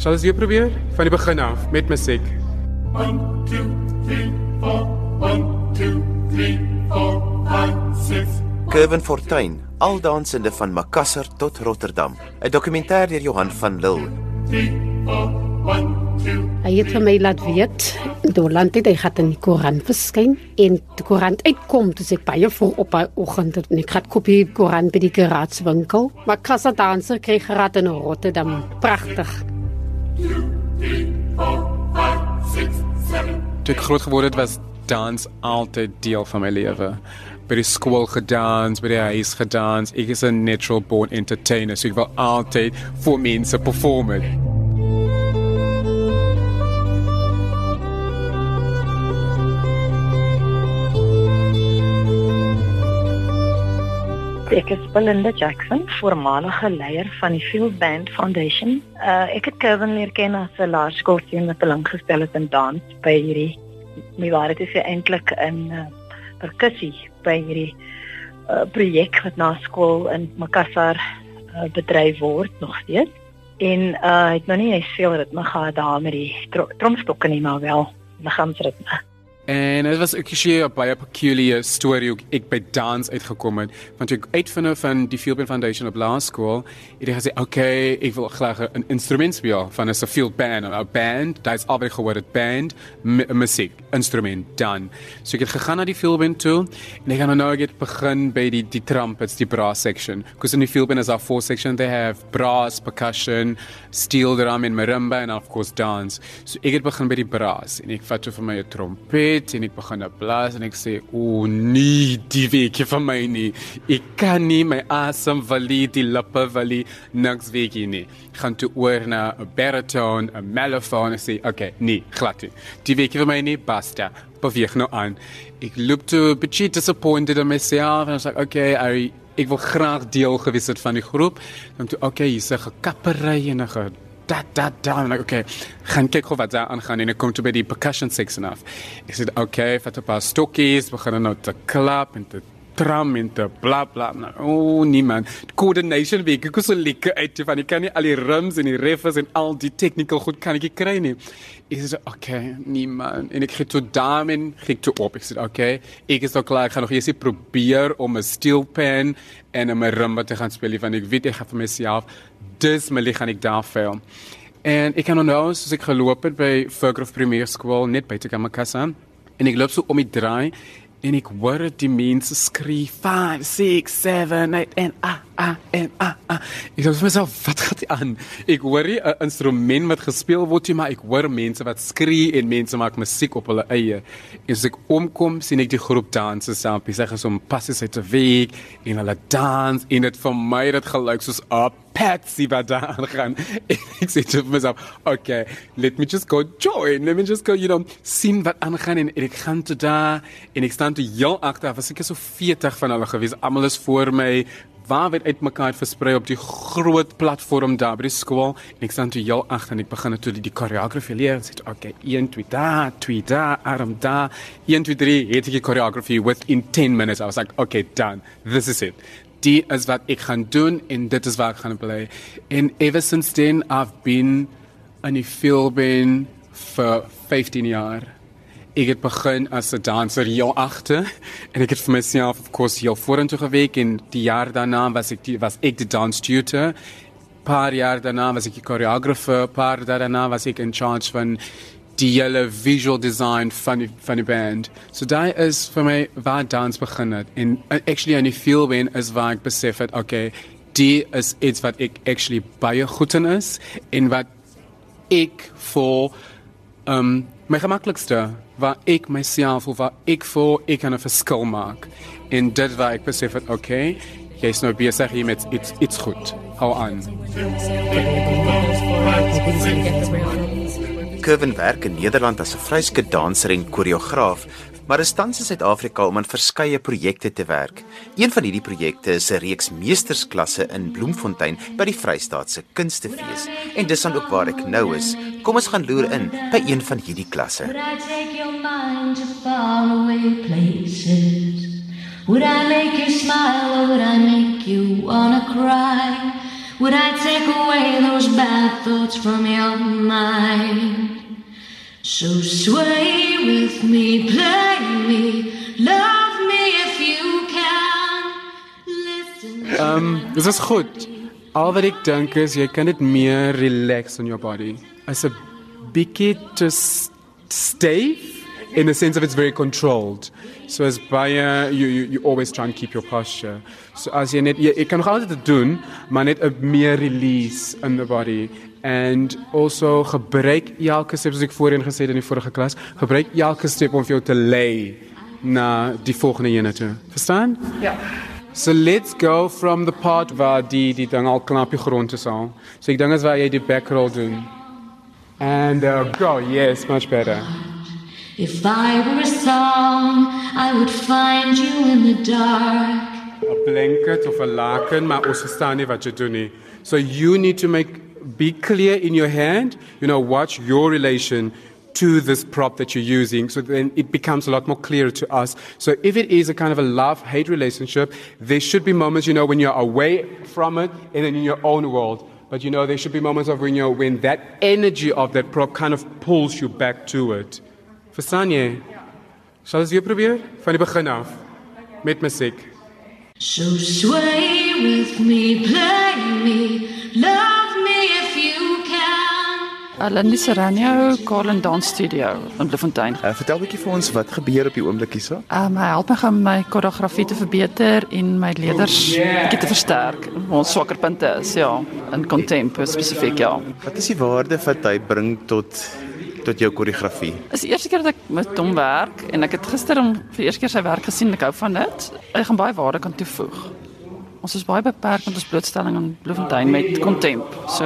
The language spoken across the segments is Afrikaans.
Sal ons weer probeer van die begin af met musiek. 1 2 3 4 1 2 3 4 5 6 Kevin Fortuin, aldansende van Makassar tot Rotterdam. 'n Dokumentêr deur Johan van Lille. 3 4 1 2 Hy het vir my laat weet, Doland het hy gaan in die koerant verskyn en die koerant uitkom, dis ek baie vroeg op 'n oggend en ek het kopie koerant by die garaatswinkel. Maar Kassa danser kry geraad in Rotterdam. Pragtig. 3 4 5 6 7 Toe ek groot geword het, was dans altyd deel van my lewe. By die skool gedans, by die huis gedans. Ek is 'n natural born entertainer, so ek wil altyd vir mense perform. Het. Ek is Belinda Jackson, voormalige leier van die Field Band Foundation. Uh ek het Kevin leer ken as 'n laerskoolseun wat belang gestel het in dans by hierdie my waarheid is eintlik in uh, perkussie by hierdie uh, projek wat na skool in Makassar uh, bedryf word nog steeds. En uh het nou nie eens veel ritme gehad daar met die tro tromstokke nie, maar wel liggaamsritme. En dit was ook 'n baie peculiar storie hoe ek by dans uitgekom het. Want ek uitvind van die Field Band Foundation op laerskool het ek gesê okay ek wil graag 'n instrument speel van 'n field band. 'n band dit is albei gehoor het band musiek instrument dan. So ek het gegaan na die Field Band toe en ek gaan nou net begin by die die trumpets die brass section. Because in die Field Band is our four section they have brass percussion steel drum en marimba and of course dance. So ek het begin by die brass en ek vat toe vir my 'n trompet en ek begin nou blaas en ek sê o nee die weekie van my nie. Ek kan nie my asem valie die lippe valie niks weekie nie. Ek gaan toe oor na 'n baritone 'n mellophone en sê okay nee glad nie. Die weekie van my nie basta. Beweeg nou aan. Ek loop toe 'n bietjie disappointed in myself en ek sê okay I ek wil graag deel gewees het van die groep. Dan toe okay hier's 'n gekappery en 'n dat dat dat en ek okay gaan kyk hoe wat daar aangaan en ek kom toe by die percussion section af. Ek sê okay vat 'n paar stokkies begin nou te klap en te tram en te bla bla. O oh, nee man. Coordination week ek so lekker uit van ek kan nie al die rims en die refs en al die technical goed kan ek nie kry nie. Ek sê okay nee man. En ek het toe daarin gekry toe op. Ek sê okay ek is nou klaar. Ek gaan nog eers probeer om 'n steel pen en 'n marimba te gaan speel want ek weet ek gaan vir myself dis my lig gaan ek daar fail. En ek kan onthou soos ek geloop het by Fergrove Premier School net by Tekamakasa en ek loop so om die draai en ek hoor die mense skree 5 6 7 8 en ah ah en ah ah ek sê vir myself wat gaan aan? Ek hoor 'n instrument wat gespeel word hier maar ek hoor mense wat skree en mense maak musiek op hulle eie. En as ek omkom sien ek die groep danse saam hulle sê so passies uit 'n week en hulle dans en dit vir my dit gelyk soos 'n patsy wat daar aangaan. Ek sê vir myself okay let me just go join. Let me just go you know sien wat aangaan. En ek gaan toe daar en ek staan toe heel agter was ek so 40 van hulle gewees. Almal is voor my waar word uitmekaar versprei op die groot platform daar by die skool. En ek staan toe heel agter en ek begin toe die, choreography leer en sê okay 1 2 daar 2 daar arm daar. 1 2 3 het ek die choreography within 10 minutes. I was like okay done. This is it. Die is wat ek gaan doen en dit is waar ek gaan bly. En ever since then I've been in die film vir 15 jaar. Ek het begin as 'n danser heel agter en ek het vir myself of course heel vorentoe gewerk en die jaar daarna was ek die was ek die dance tutor. Paar jaar daarna was ek die choreographer, paar daarna was ek in charge van die hele visual design van die, van die band. So daai is vir my waar dans begin het. En uh, actually aan die feel wen is waar ek besef het okay, die is iets wat ek actually baie goed in is. En wat ek vir um my gemaklikste waar ek myself of waar ek voor ek kan 'n verskil maak. En dit waar ek besef het okay, jy's nou besig hier met iets iets goed. Hou aan. Kevin werk in Nederland as 'n vryskut danser en koreograaf, maar is tans in Suid-Afrika om aan verskeie projekte te werk. Een van hierdie projekte is 'n reeks meestersklasse in Bloemfontein by die Vrystaatse Kunstefees. En dis dan ook waar ek nou is. Kom ons gaan loer in by een van hierdie klasse. Would I make you smile or would I make you wanna cry? Would I take away those bad thoughts from your mind? So sway with me, play me, love me if you can. Listen. Ehm um, dis is goed. Al wat ek dink is jy kan dit meer relax in your body. As 'n bietjie te s- stiff in the sense of it's very controlled. So as baie you you you always try and keep your posture. So as jy net jy, jy kan nog altyd dit doen, maar net 'n meer release in the body and also gebruik elke step soos ek voorheen gesê het in die vorige klas, gebruik elke step om vir jou te lei na die volgende ene toe. Verstaan? So let's go from the part waar die die ding al knap die grond is al. So ek dink as waar jy die back roll doen. And uh, go, yes, much better. If I were a song, I would find you in the dark. 'n blanket of 'n laken, maar ons verstaan nie wat jy doen nie. So you need to make be clear in your hand, you know, watch your relation to this prop that you're using so then it becomes a lot more clear to us. So if it is a kind of a love-hate relationship, there should be moments, you know, when you're away from it and then in your own world. But you know, there should be moments of when you're when that energy of that prop kind of pulls you back to it. Verstaan jy? Sal ons weer van die begin af met musiek. So sway with me, play me, love if you can. Lindy Serrano, Carlin Dance Studio in Bloemfontein. Uh, vertel 'n bietjie vir ons wat gebeur op die oomblik hierso. Um, hy help my om my koreografie te verbeter en my leerders bietjie te versterk. Ons swakker punte is ja, in contemp spesifiek ja. Wat is die waarde wat hy bring tot tot jou koreografie? Dis die eerste keer dat ek met hom werk en ek het gister hom vir die eerste keer sy werk gesien. Ek hou van dit. Hy gaan baie waarde kan toevoeg. Ons is baie beperk met ons blootstelling in Bloemfontein met contemp. So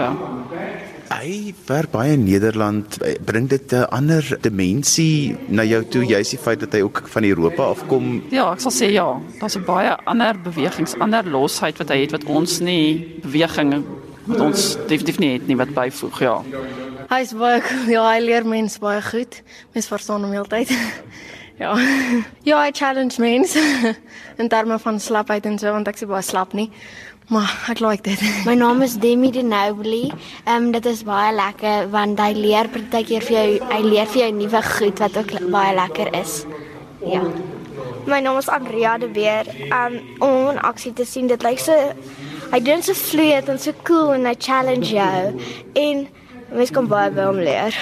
Hy werk baie in Nederland. Bring dit 'n ander dimensie na jou toe, juis die feit dat hy ook van Europa afkom. ja, ek sal sê ja, daar's 'n baie ander bewegings, ander losheid wat hy het wat ons nie beweging wat ons definitief nie het nie wat byvoeg, ja. Hy's baie cool. Ja, hy leer mense baie goed. Mens verstaan hom heeltyd. ja. Ja, hy challenge mense in terme van slapheid en so want ek sê baie slap nie. Maar ek like dit. My naam is Demi de Nobly. Ehm um, dit is baie lekker want hy leer partykeer vir jou hy leer vir jou nuwe goed wat ook baie lekker is. Ja. My naam is Andrea de Beer. Um om hom in aksie te sien, dit lyk so hy doen so vloeiend en so cool en hy challenge jou en mens kan baie by hom leer.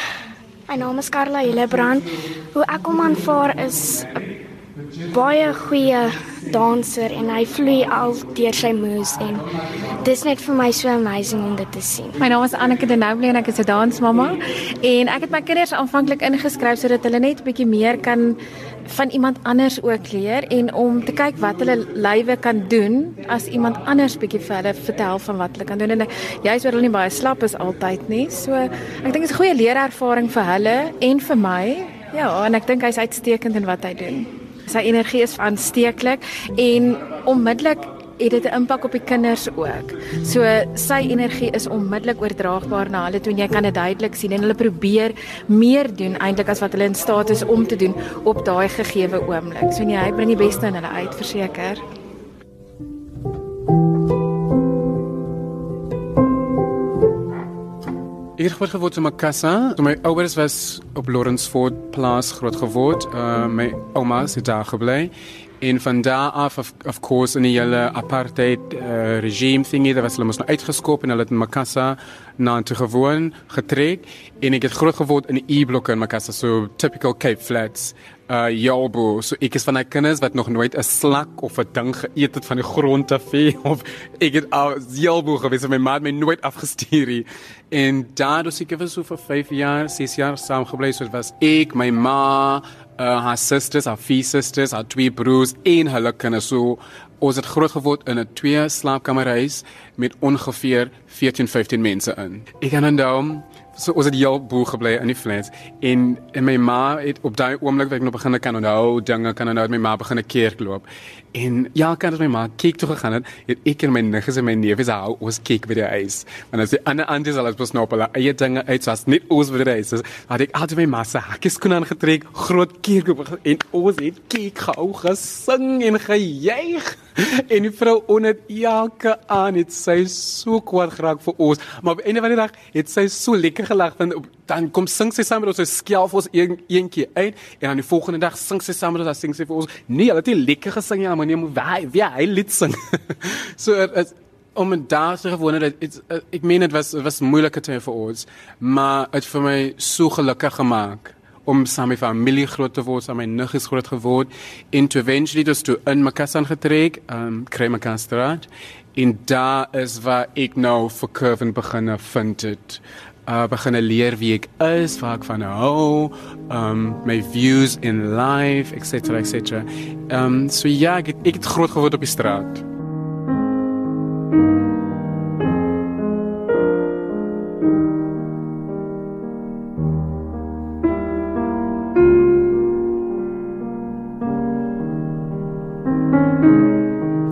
My naam is Karla Hillebrand. Hoe ek hom aanvaar is 'n baie goeie danser en hy vloei al deur sy moves en dis net vir my so amazing om dit te sien. My naam is Anneke de Nouble en ek is 'n dansmamma en ek het my kinders aanvanklik ingeskryf sodat hulle net 'n bietjie meer kan van iemand anders ook leer en om te kyk wat hulle lywe kan doen as iemand anders bietjie vir hulle vertel van wat hulle kan doen en jy's oor hulle nie baie slap is altyd nie. So ek dink dit is 'n goeie leerervaring vir hulle en vir my. Ja, en ek dink hy's uitstekend in wat hy doen. Sy energie is aansteeklik en onmiddellik het dit 'n impak op die kinders ook. So sy energie is onmiddellik oordraagbaar na hulle toe en jy kan dit duidelik sien en hulle probeer meer doen eintlik as wat hulle in staat is om te doen op daai gegeewe oomblik. So nee, hy bring die beste in hulle uit, verseker. Ek het groot geword in Makassa. Toe my ouers was op Lawrenceford plaas groot geword. Uh my ouma het daar gebly. En van daar af of, of course in die hele apartheid uh, regime thingy, daar was hulle mos nou uitgeskop en hulle het in Makassa na toe gewoon getrek en ek het groot geword in die E-blokke in Makassa, so typical Cape Flats. Uh Jalbo, so ek is van daai kinders wat nog nooit 'n slak of 'n ding geëet het van die grond af of ek het al Jalbo gewees, my ma het my nooit afgestuur nie. En daar dus ek was so vir 5 jaar, 6 jaar saam gebly, so dit was ek, my ma, uh, haar susters, haar vier susters, haar twee broers en hulle kinders so ons het groot geword in 'n twee slaapkamerhuis met ongeveer 14, 15 mense in. Ek kan onthou so ons het heel boel gebly in die flats en en my ma het op daai oomblik wat ek nog begin kan onthou dinge kan onthou met my ma begin 'n kerk loop. En ja, kan dit my ma kyk toe gegaan het, het ek en my niggies en my neefies hou ons kyk by die ys. En as die ander aunties al was nou op hulle eie dinge uit, was net ons by die ys. Had ek altyd my ma se hakkies kon aangetrek, groot kerk op en ons het kyk gehou gesing en gejuig. En die vrou onder elke aan het sy so kwaad geraak vir ons, maar op einde van die dag het sy so lekker gelag op- dan kom sing sy saam met ons, sy skelf ons een eentjie uit en dan die volgende dag sing sy saam met ons, dan sing sy vir ons. Nee, hulle het nie lekker gesing ja, maar nee, moet wie wie hy lied sing. so het, het, om en daar te gewoon dat het, het, ek meen dit was het was moeilike tye vir ons, maar het vir my so gelukkig gemaak om saam met my familie groot te word, saam met my niggies groot geword en toe eventually dus toe in Makassar getrek, um Kremakastraat en daar is waar ek nou vir Curvin begin vind het uh begin leer wie ek is, waar ek van hou, um my views in life, etc etc. Um so ja, ek het, ek het groot geword op die straat.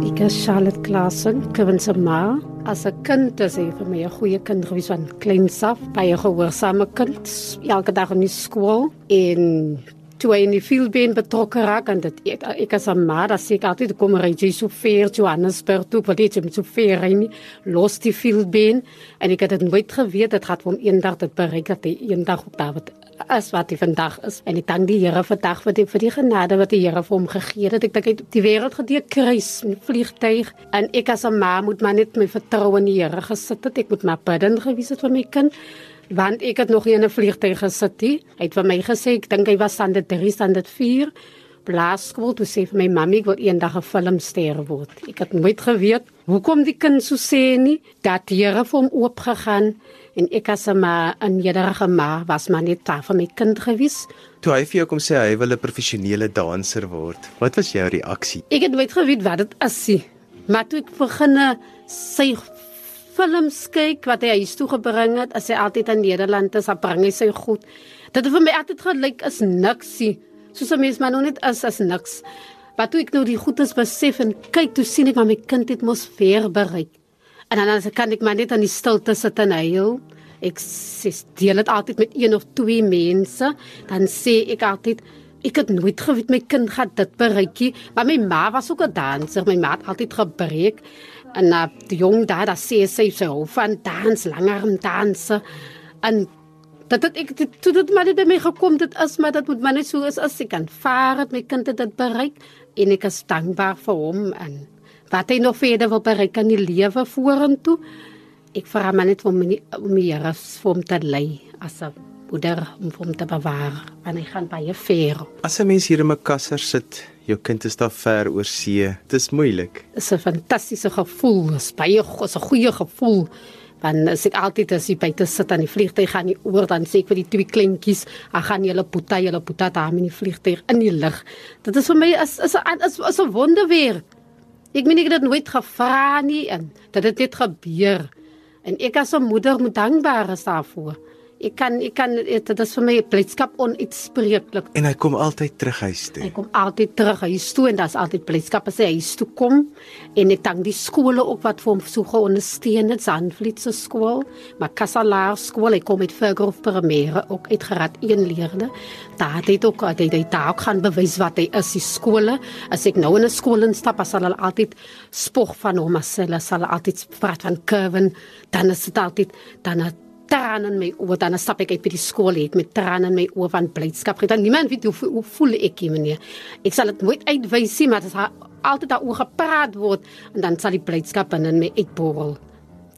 Ek is Charlotte Klassen, Kevin se ma. As 'n kind is hy vir my 'n goeie kind gewees van kleins af, baie gehoorsame kind, elke dag in die skool. En toe hy in die fieldbeen betrokke raak en dit ek, ek as 'n ma, dat sê ek altyd kom ry jy so ver Johannesburg toe, want dit is so ver ry nie, los die fieldbeen en ek het dit nooit geweet dit gaan hom eendag dit bereik dat hy eendag op David is wat hy vandag is en ek dank die Here vandag vir die vir die genade wat die Here vir hom gegee het. Ek dink hy het die wêreld gedeur kruis met vliegtyg en ek as 'n ma moet maar net my vertroue in die Here gesit het. Ek moet maar bidden gewees het vir my kind want ek het nog in 'n vliegtyg gesit. Hy het vir my gesê ek dink hy was standaard 3, standaard 4 blaarskool toe sê vir my mammy ek wil eendag 'n filmster word. Ek het nooit geweet hoekom die kind so sê nie dat Here vir hom oopgegaan en ek as 'n ma 'n nederige ma was maar net daar vir my kind gewees. Toe hy vir jou kom sê hy wil 'n professionele danser word. Wat was jou reaksie? Ek het nooit geweet wat dit is nie. Maar toe ek begin sy films kyk wat hy huis toe gebring het, as hy altyd in Nederland is, dan bring hy sy goed. Dit het vir my altyd gelyk as niksie. Soos 'n mens maar nog net is as niks. Maar toe ek nou die goedes besef en kyk, toe sien ek maar my kind het mos ver bereik. En dan as kan ek maar net aan die stilte sit en huil. Ek sê deel dit altyd met een of twee mense, dan sê ek altyd ek het nooit geweet my kind gaan dit bereik nie, maar my ma was ook 'n danser, my ma het altyd gebreek. En uh, die jong daar, daar sê sy sy hou van dans, langerm danse. En dat dit ek dit toe dit maar net by my gekom dit is maar dit moet maar net so is as ek kan vaar het my kind het dit bereik en ek is dankbaar vir hom en wat hy nog verder wil bereik in die lewe vorentoe ek vra maar net om my om die Here vir hom te lei as 'n moeder om hom te bewaar want hy gaan baie ver As 'n mens hier in Makassar sit, jou kind is daar ver oor see. Dis moeilik. is 'n fantastiese gevoel, is baie is 'n goeie gevoel. Want as ek altyd as jy buite sit aan die vliegtyg gaan nie oor dan sê ek vir die twee kleintjies, "Ag gaan julle puta, julle puta daar in die vliegtyg in die lug." Dit is vir my is is 'n is, is 'n wonderwerk. Ek meen ek het dit nooit gevra nie en dat dit net gebeur. En ek as 'n moeder moet dankbaar is daarvoor. Ek kan ek kan dit is vir my 'n blydskap onuitspreeklik. En hy kom altyd terug huis toe. Hy kom altyd terug huis toe en daar's altyd blydskap as hy huis toe kom. En ek dank die skole ook wat vir hom so geondersteun het, Zandvliet se skool, Makassar Laerskool, hy kom met Vergrof Primêre ook uitgerad een leerde. Daar het hy ook hy hy daar ook gaan bewys wat hy is die skole. As ek nou in 'n skool instap, sal hulle altyd spog van hom as hulle sal altyd praat van Kevin, dan is dit altyd dan het trane in my oë dan stap ek uit by die skool het met trane in my oë van blydskap. Dan niemand weet hoe, hoe voel ek hier meneer. Ek sal dit nooit uitwys nie, maar dit sal altyd daaroor gepraat word en dan sal die blydskap in my uitborrel.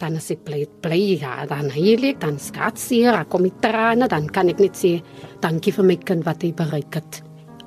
Dan as ek bly bly ja, dan heilig, dan skatseer, dan kom die trane, dan kan ek net sê dankie vir my kind wat hy bereik het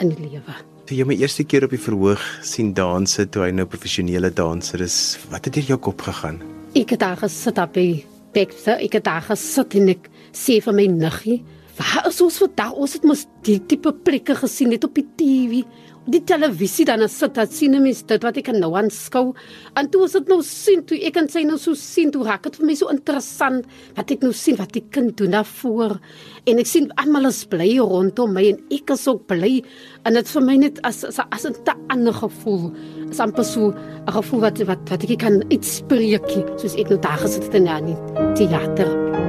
in die lewe. Toe jy my eerste keer op die verhoog sien danse toe hy nou professionele danser is, wat het deur jou kop gegaan? Ek het daar gesit op die tekste, ek het daar gesit en ek sê vir my niggie, waar is ons vandag? Ons het mos die tipe plekke gesien net op die TV. Die televisie dan as dat sien mens dit wat ek kan nou aanskou. En toe as dit nou sien toe ek en sy nou so sien toe raak dit vir my so interessant wat ek nou sien wat die kind doen daarvoor. En ek sien almal is bly rondom my en ek is ook bly en dit vir my net as as, as 'n te ander gevoel. As amper so 'n gevoel wat wat wat ek kan uitspreek soos ek nou daar gesit het in die teater.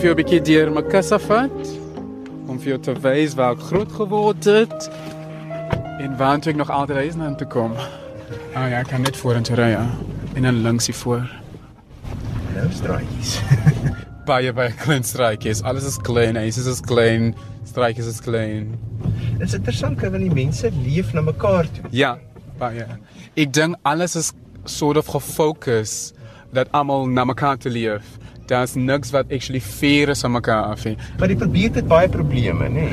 Of jy 'n bietjie deur my kassa vat om vir jou te wys waar ek groot geword het en waar ek nog altyd is na toe kom. Ah ja, ek kan net vorentoe ry ja. en dan links hier voor. Nou straatjies. baie baie klein straatjies. Alles is klein, alles is klein, straatjies is klein. Dit is interessant want die mense leef na mekaar toe. Ja, baie. Ek dink alles is sort of gefokus dat almal na mekaar te leef daar's niks wat actually fair is aan mekaar af nie. Maar die probeer dit baie probleme, nê?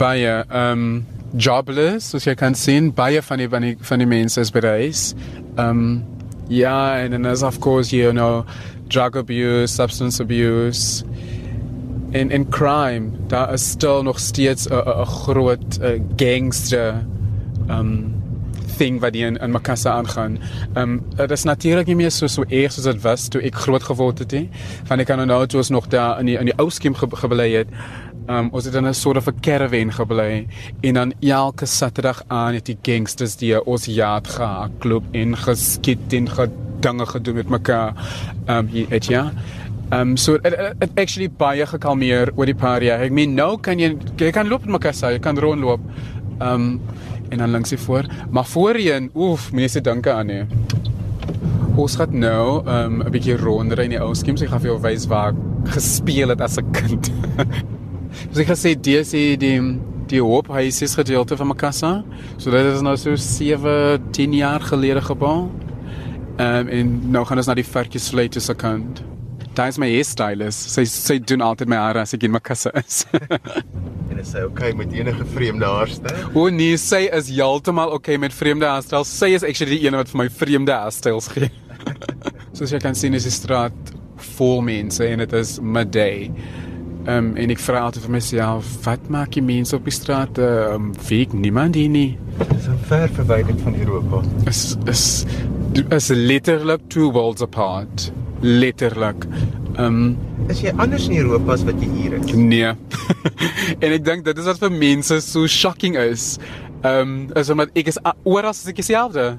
Baie ehm um, jobless, soos jy kan sien, baie van die van die, van die mense is bereis. Ehm um, ja, and then there's of course you know drug abuse, substance abuse en en crime. Daar is still nog steeds 'n groot a gangster ehm um, thing wat in in Makassar aangaan. Ehm um, dit is natuurlik nie meer so so erg soos dit was toe ek groot geword het nie. Want ek kan nou toe ons nog daar in die in die ou skiem ge, gebly het. Ehm um, ons het in 'n soort of 'n caravan gebly en dan elke Saterdag aan het die gangsters die ons jaat gehardloop en geskiet en gedinge gedoen met mekaar. Ehm um, hier het ja. Um, so it, it actually baie gekalmeer oor die paar jaar. Ek meen nou kan jy jy kan loop met Makassar, jy kan rondloop. Um, en dan langs hier voor. Maar voorheen, oef, mense dink aan nie. Ons gaan nou um, 'n bietjie ronder in die ou skiem, so ek gaan vir jou wys waar gespeel het as 'n kind. so ek gesê dis die die hoop huis is gedeelte van Makassa. So dit is nou so 7, 10 jaar gelede gebou. Ehm um, en nou gaan ons na die Fertjies Slate se kant. Daar is my hairstylist. Sy sy doen altyd my hare as ek in Makassa is. En is sy okay met enige vreemde haarstyl? O nee, sy is heeltemal okay met vreemde haarstyl. Sy is actually die een wat vir my vreemde haarstyls gee. Soos jy kan sien is die straat vol mense en dit is midday. Ehm um, en ek vra altyd vir myself, wat maak die mense op die straat? Ehm um, weet niemand hier nie. Dis so ver verwyderd van Europa. Is is is letterlik two worlds apart. Letterlik. Ehm um, is jy anders in Europa as wat jy hier is? Nee. en ek dink dit is wat vir mense so shocking is. Ehm um, is omdat ek is oral as ek dieselfde.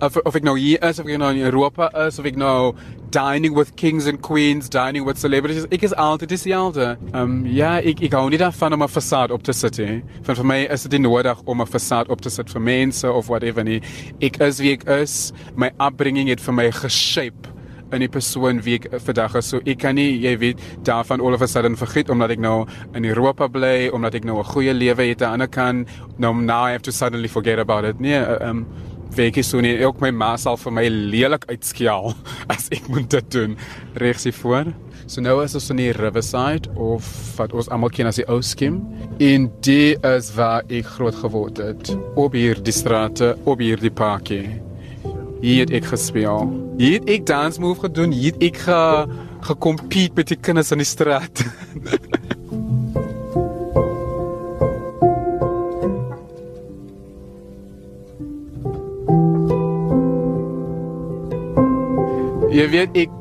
Of, of ek nou hier is of ek nou in Europa is of ek nou dining with kings and queens, dining with celebrities, ek is altyd dieselfde. Ehm um, ja, ek ek hou nie daarvan om 'n fasade op te sit nie. Van vir my is dit nie nodig om 'n fasade op te sit vir mense of whatever nie. Ek is wie ek is. My upbringing het vir my geshape in die persoon wie ek vandag is. So ek kan nie, jy weet, daarvan all of a sudden vergeet omdat ek nou in Europa bly, omdat ek nou 'n goeie lewe het aan die ander kant. Nou now I have to suddenly forget about it. Nee, ehm um, weet jy so nie, ook my ma sal vir my lelik uitskiel as ek moet dit doen regs hier voor. So nou is ons in die Riverside of wat ons almal ken as die Ou Skim. En dit is waar ek groot geword het. Op hier die strate, op hier die parkie. Hier het ek gespeel. Hier het ek dance move gedoen. Hier het ek ge gekompete met die kinders in die straat. Jy weet ek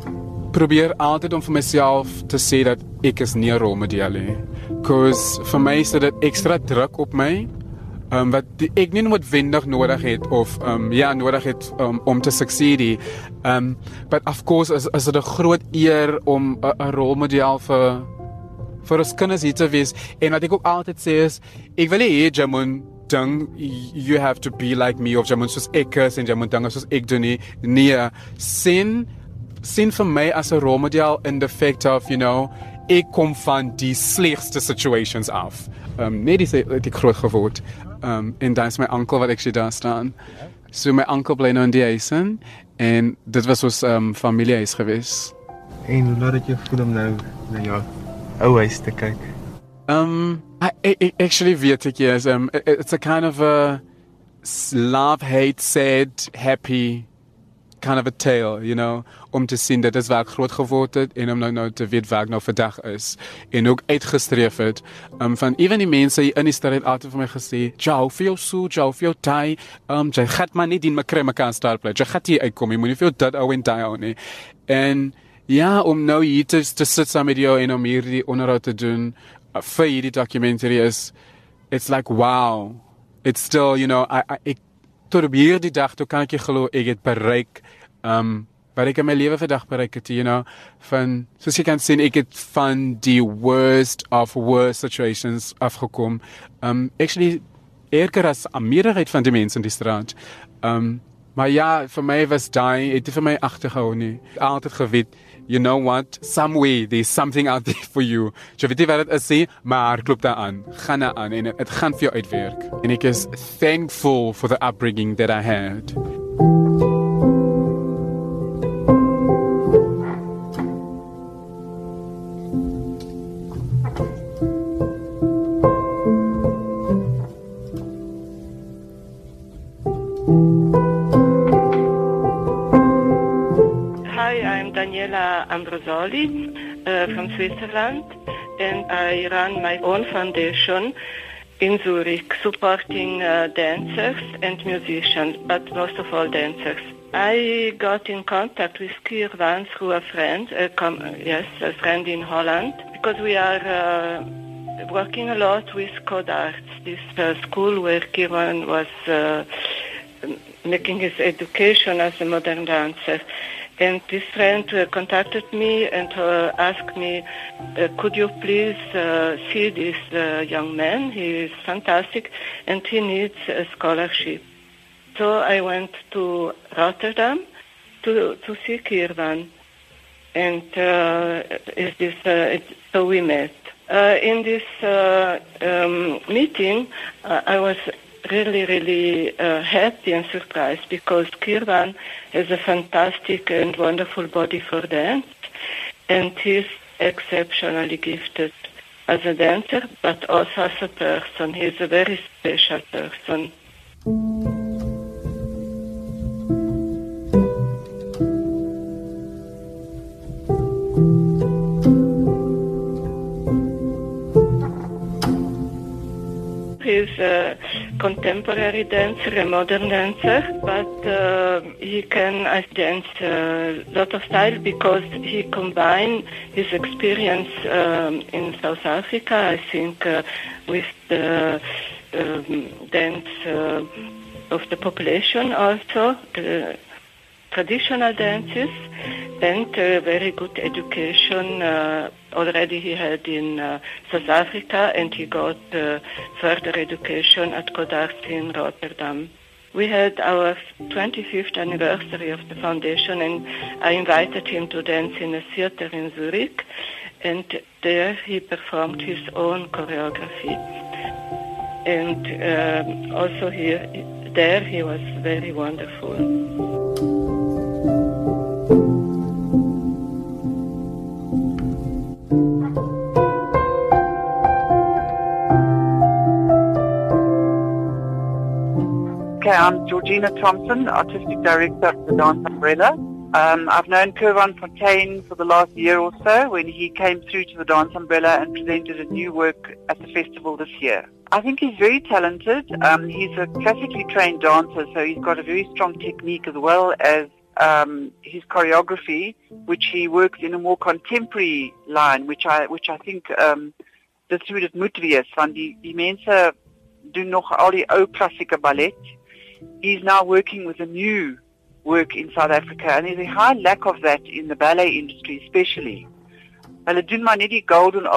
probeer altyd om vir myself te sê dat ek is nie 'n rolmodel nie. Cause vir my is dit ekstra druk op my ehm um, wat die, ek nie noodwendig nodig het of ehm um, ja nodig het um, om te succeed. Ehm um, but of course is is dit 'n groot eer om 'n rolmodel vir vir ons kinders hier te wees en wat ek ook altyd sê is ek wil hê Jamon ding you have to be like me of Jamon soos ek is en Jamon ding soos ek doen nie nee sin sin vir my as 'n rolmodel in the fact of you know ek kom van die slegste situations af. Ehm um, net dis die groot geword. Um, en dan is my oom wat sê daar staan. So my oom bly nou in die huis en dit was ons um, familiehuis gewees. En hoe laat dit jou voel om nou na jou ou huis te kyk? Um, I, I, actually weet ek yes, um it's a kind of a love, hate, sad, happy kind of a tale, you know, om te sien dit waar ek groot geword het en om nou nou te weet waar ek nou vandag is en ook uitgestreef het. Um van ewen die mense hier in die stad het altyd vir my gesê, "Jou, vir jou so, jou, vir jou tai, um jy gaan maar nie die makrema kan star play. Jy gaan hier uitkom, jy moet nie vir jou dit ou en daai ou nie." En ja, om nou hier te, te sit saam met jou en om hierdie onderhoud te doen uh, vir hierdie dokumentary is it's like wow. It's still, you know, I I tot op hierdie dag toe kan ek nie glo ek het bereik um wat ek in my lewe vandag bereik het, you know, van soos jy kan sien ek het van die worst of worst situations afgekom. Um actually erger as 'n meerderheid van die mense in die straat. Um maar ja, vir my was daai het nie vir my agtergehou nie. Altyd geweet You know what? Some way, there's something out there for you. Nie wat dit is nie, maar klop daaraan. Gaan daaraan en dit gaan vir jou uitwerk. En ek is thankful for the upbringing that I had. Switzerland, and I run my own foundation in Zurich, supporting uh, dancers and musicians, but most of all dancers. I got in contact with Kirwan through a friend, com- yes, a friend in Holland, because we are uh, working a lot with Codarts, this uh, school where Kirwan was uh, making his education as a modern dancer. And this friend uh, contacted me and uh, asked me, uh, could you please uh, see this uh, young man? He is fantastic and he needs a scholarship. So I went to Rotterdam to, to see Kirvan. And uh, is this, so we met. In this um, meeting, I was really, really uh, happy and surprised because Kirvan has a fantastic and wonderful body for dance, and he's exceptionally gifted as a dancer, but also as a person. He's a very special person. He's a contemporary dancer, a modern dancer, but uh, he can uh, dance a lot of style because he combined his experience um, in South Africa, I think, uh, with the um, dance uh, of the population also, the traditional dances, and uh, very good education uh, already he had in uh, South Africa, and he got uh, further education at Codarts in Rotterdam. We had our 25th anniversary of the foundation, and I invited him to dance in a theater in Zurich, and there he performed his own choreography. And um, also here, there he was very wonderful. I'm Georgina Thompson, Artistic Director of the Dance Umbrella. Um, I've known Kervan Fontaine for the last year or so when he came through to the Dance Umbrella and presented a new work at the festival this year. I think he's very talented. Um, he's a classically trained dancer, so he's got a very strong technique as well as um, his choreography, which he works in a more contemporary line, which I which I think um, dit hoe dit moet die die mense doen nog al die ou klassieke ballet. He's now working with a new work in South Africa and there's a high lack of that in the ballet industry especially. Golden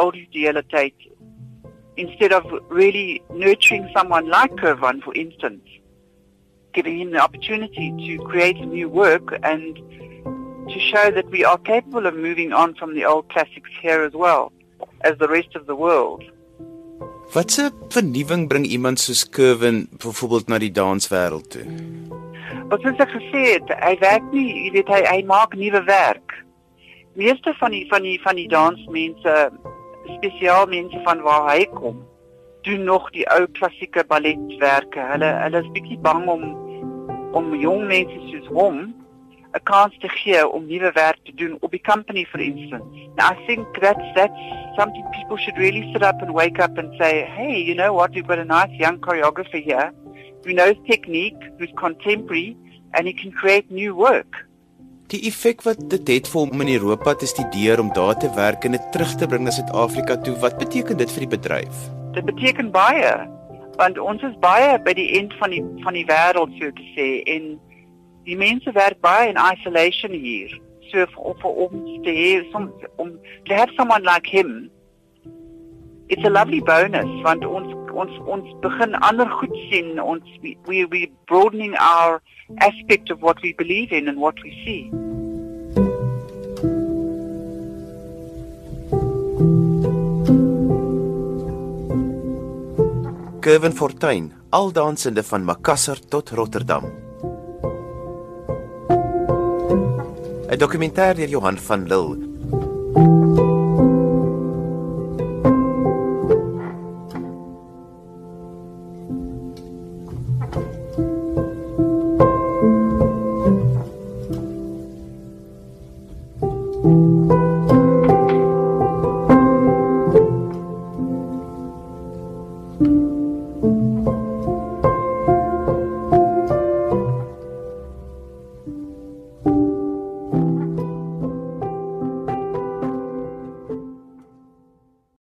instead of really nurturing someone like Kervan for instance giving him the opportunity to create a new work and to show that we are capable of moving on from the old classics here as well as the rest of the world. Watse vernuwing bring iemand soos Kerwin byvoorbeeld na die danswêreld toe? Wat soos ek gesê het, hy werk nie, jy weet hy hy maak nuwe werk. Meeste van die van die van die dansmense, spesiaal mense van waar hy kom, doen nog die ou klassieke balletwerke. Hulle hulle is bietjie bang om om jong mense soos hom 'n kans te gee om nuwe werk te doen op die company for instance. Now I think that's that's something people should really sit up and wake up and say, "Hey, you know what? We've got a nice young choreographer here who knows technique, who's contemporary and he can create new work." Die effek wat dit het vir hom in Europa te studeer om daar te werk en dit terug te bring na Suid-Afrika toe, wat beteken dit vir die bedryf? Dit beteken baie want ons is baie by die eind van die van die wêreld so te sê en die mense werk baie in isolation hier. So vir vir ons te hê som om to have someone like him. It's a lovely bonus want ons ons ons begin ander goed sien ons we we broadening our aspect of what we believe in and what we see. Kevin Fortuin, aldansende van Makassar tot Rotterdam. 'n Dokumentêr deur Johan van Lille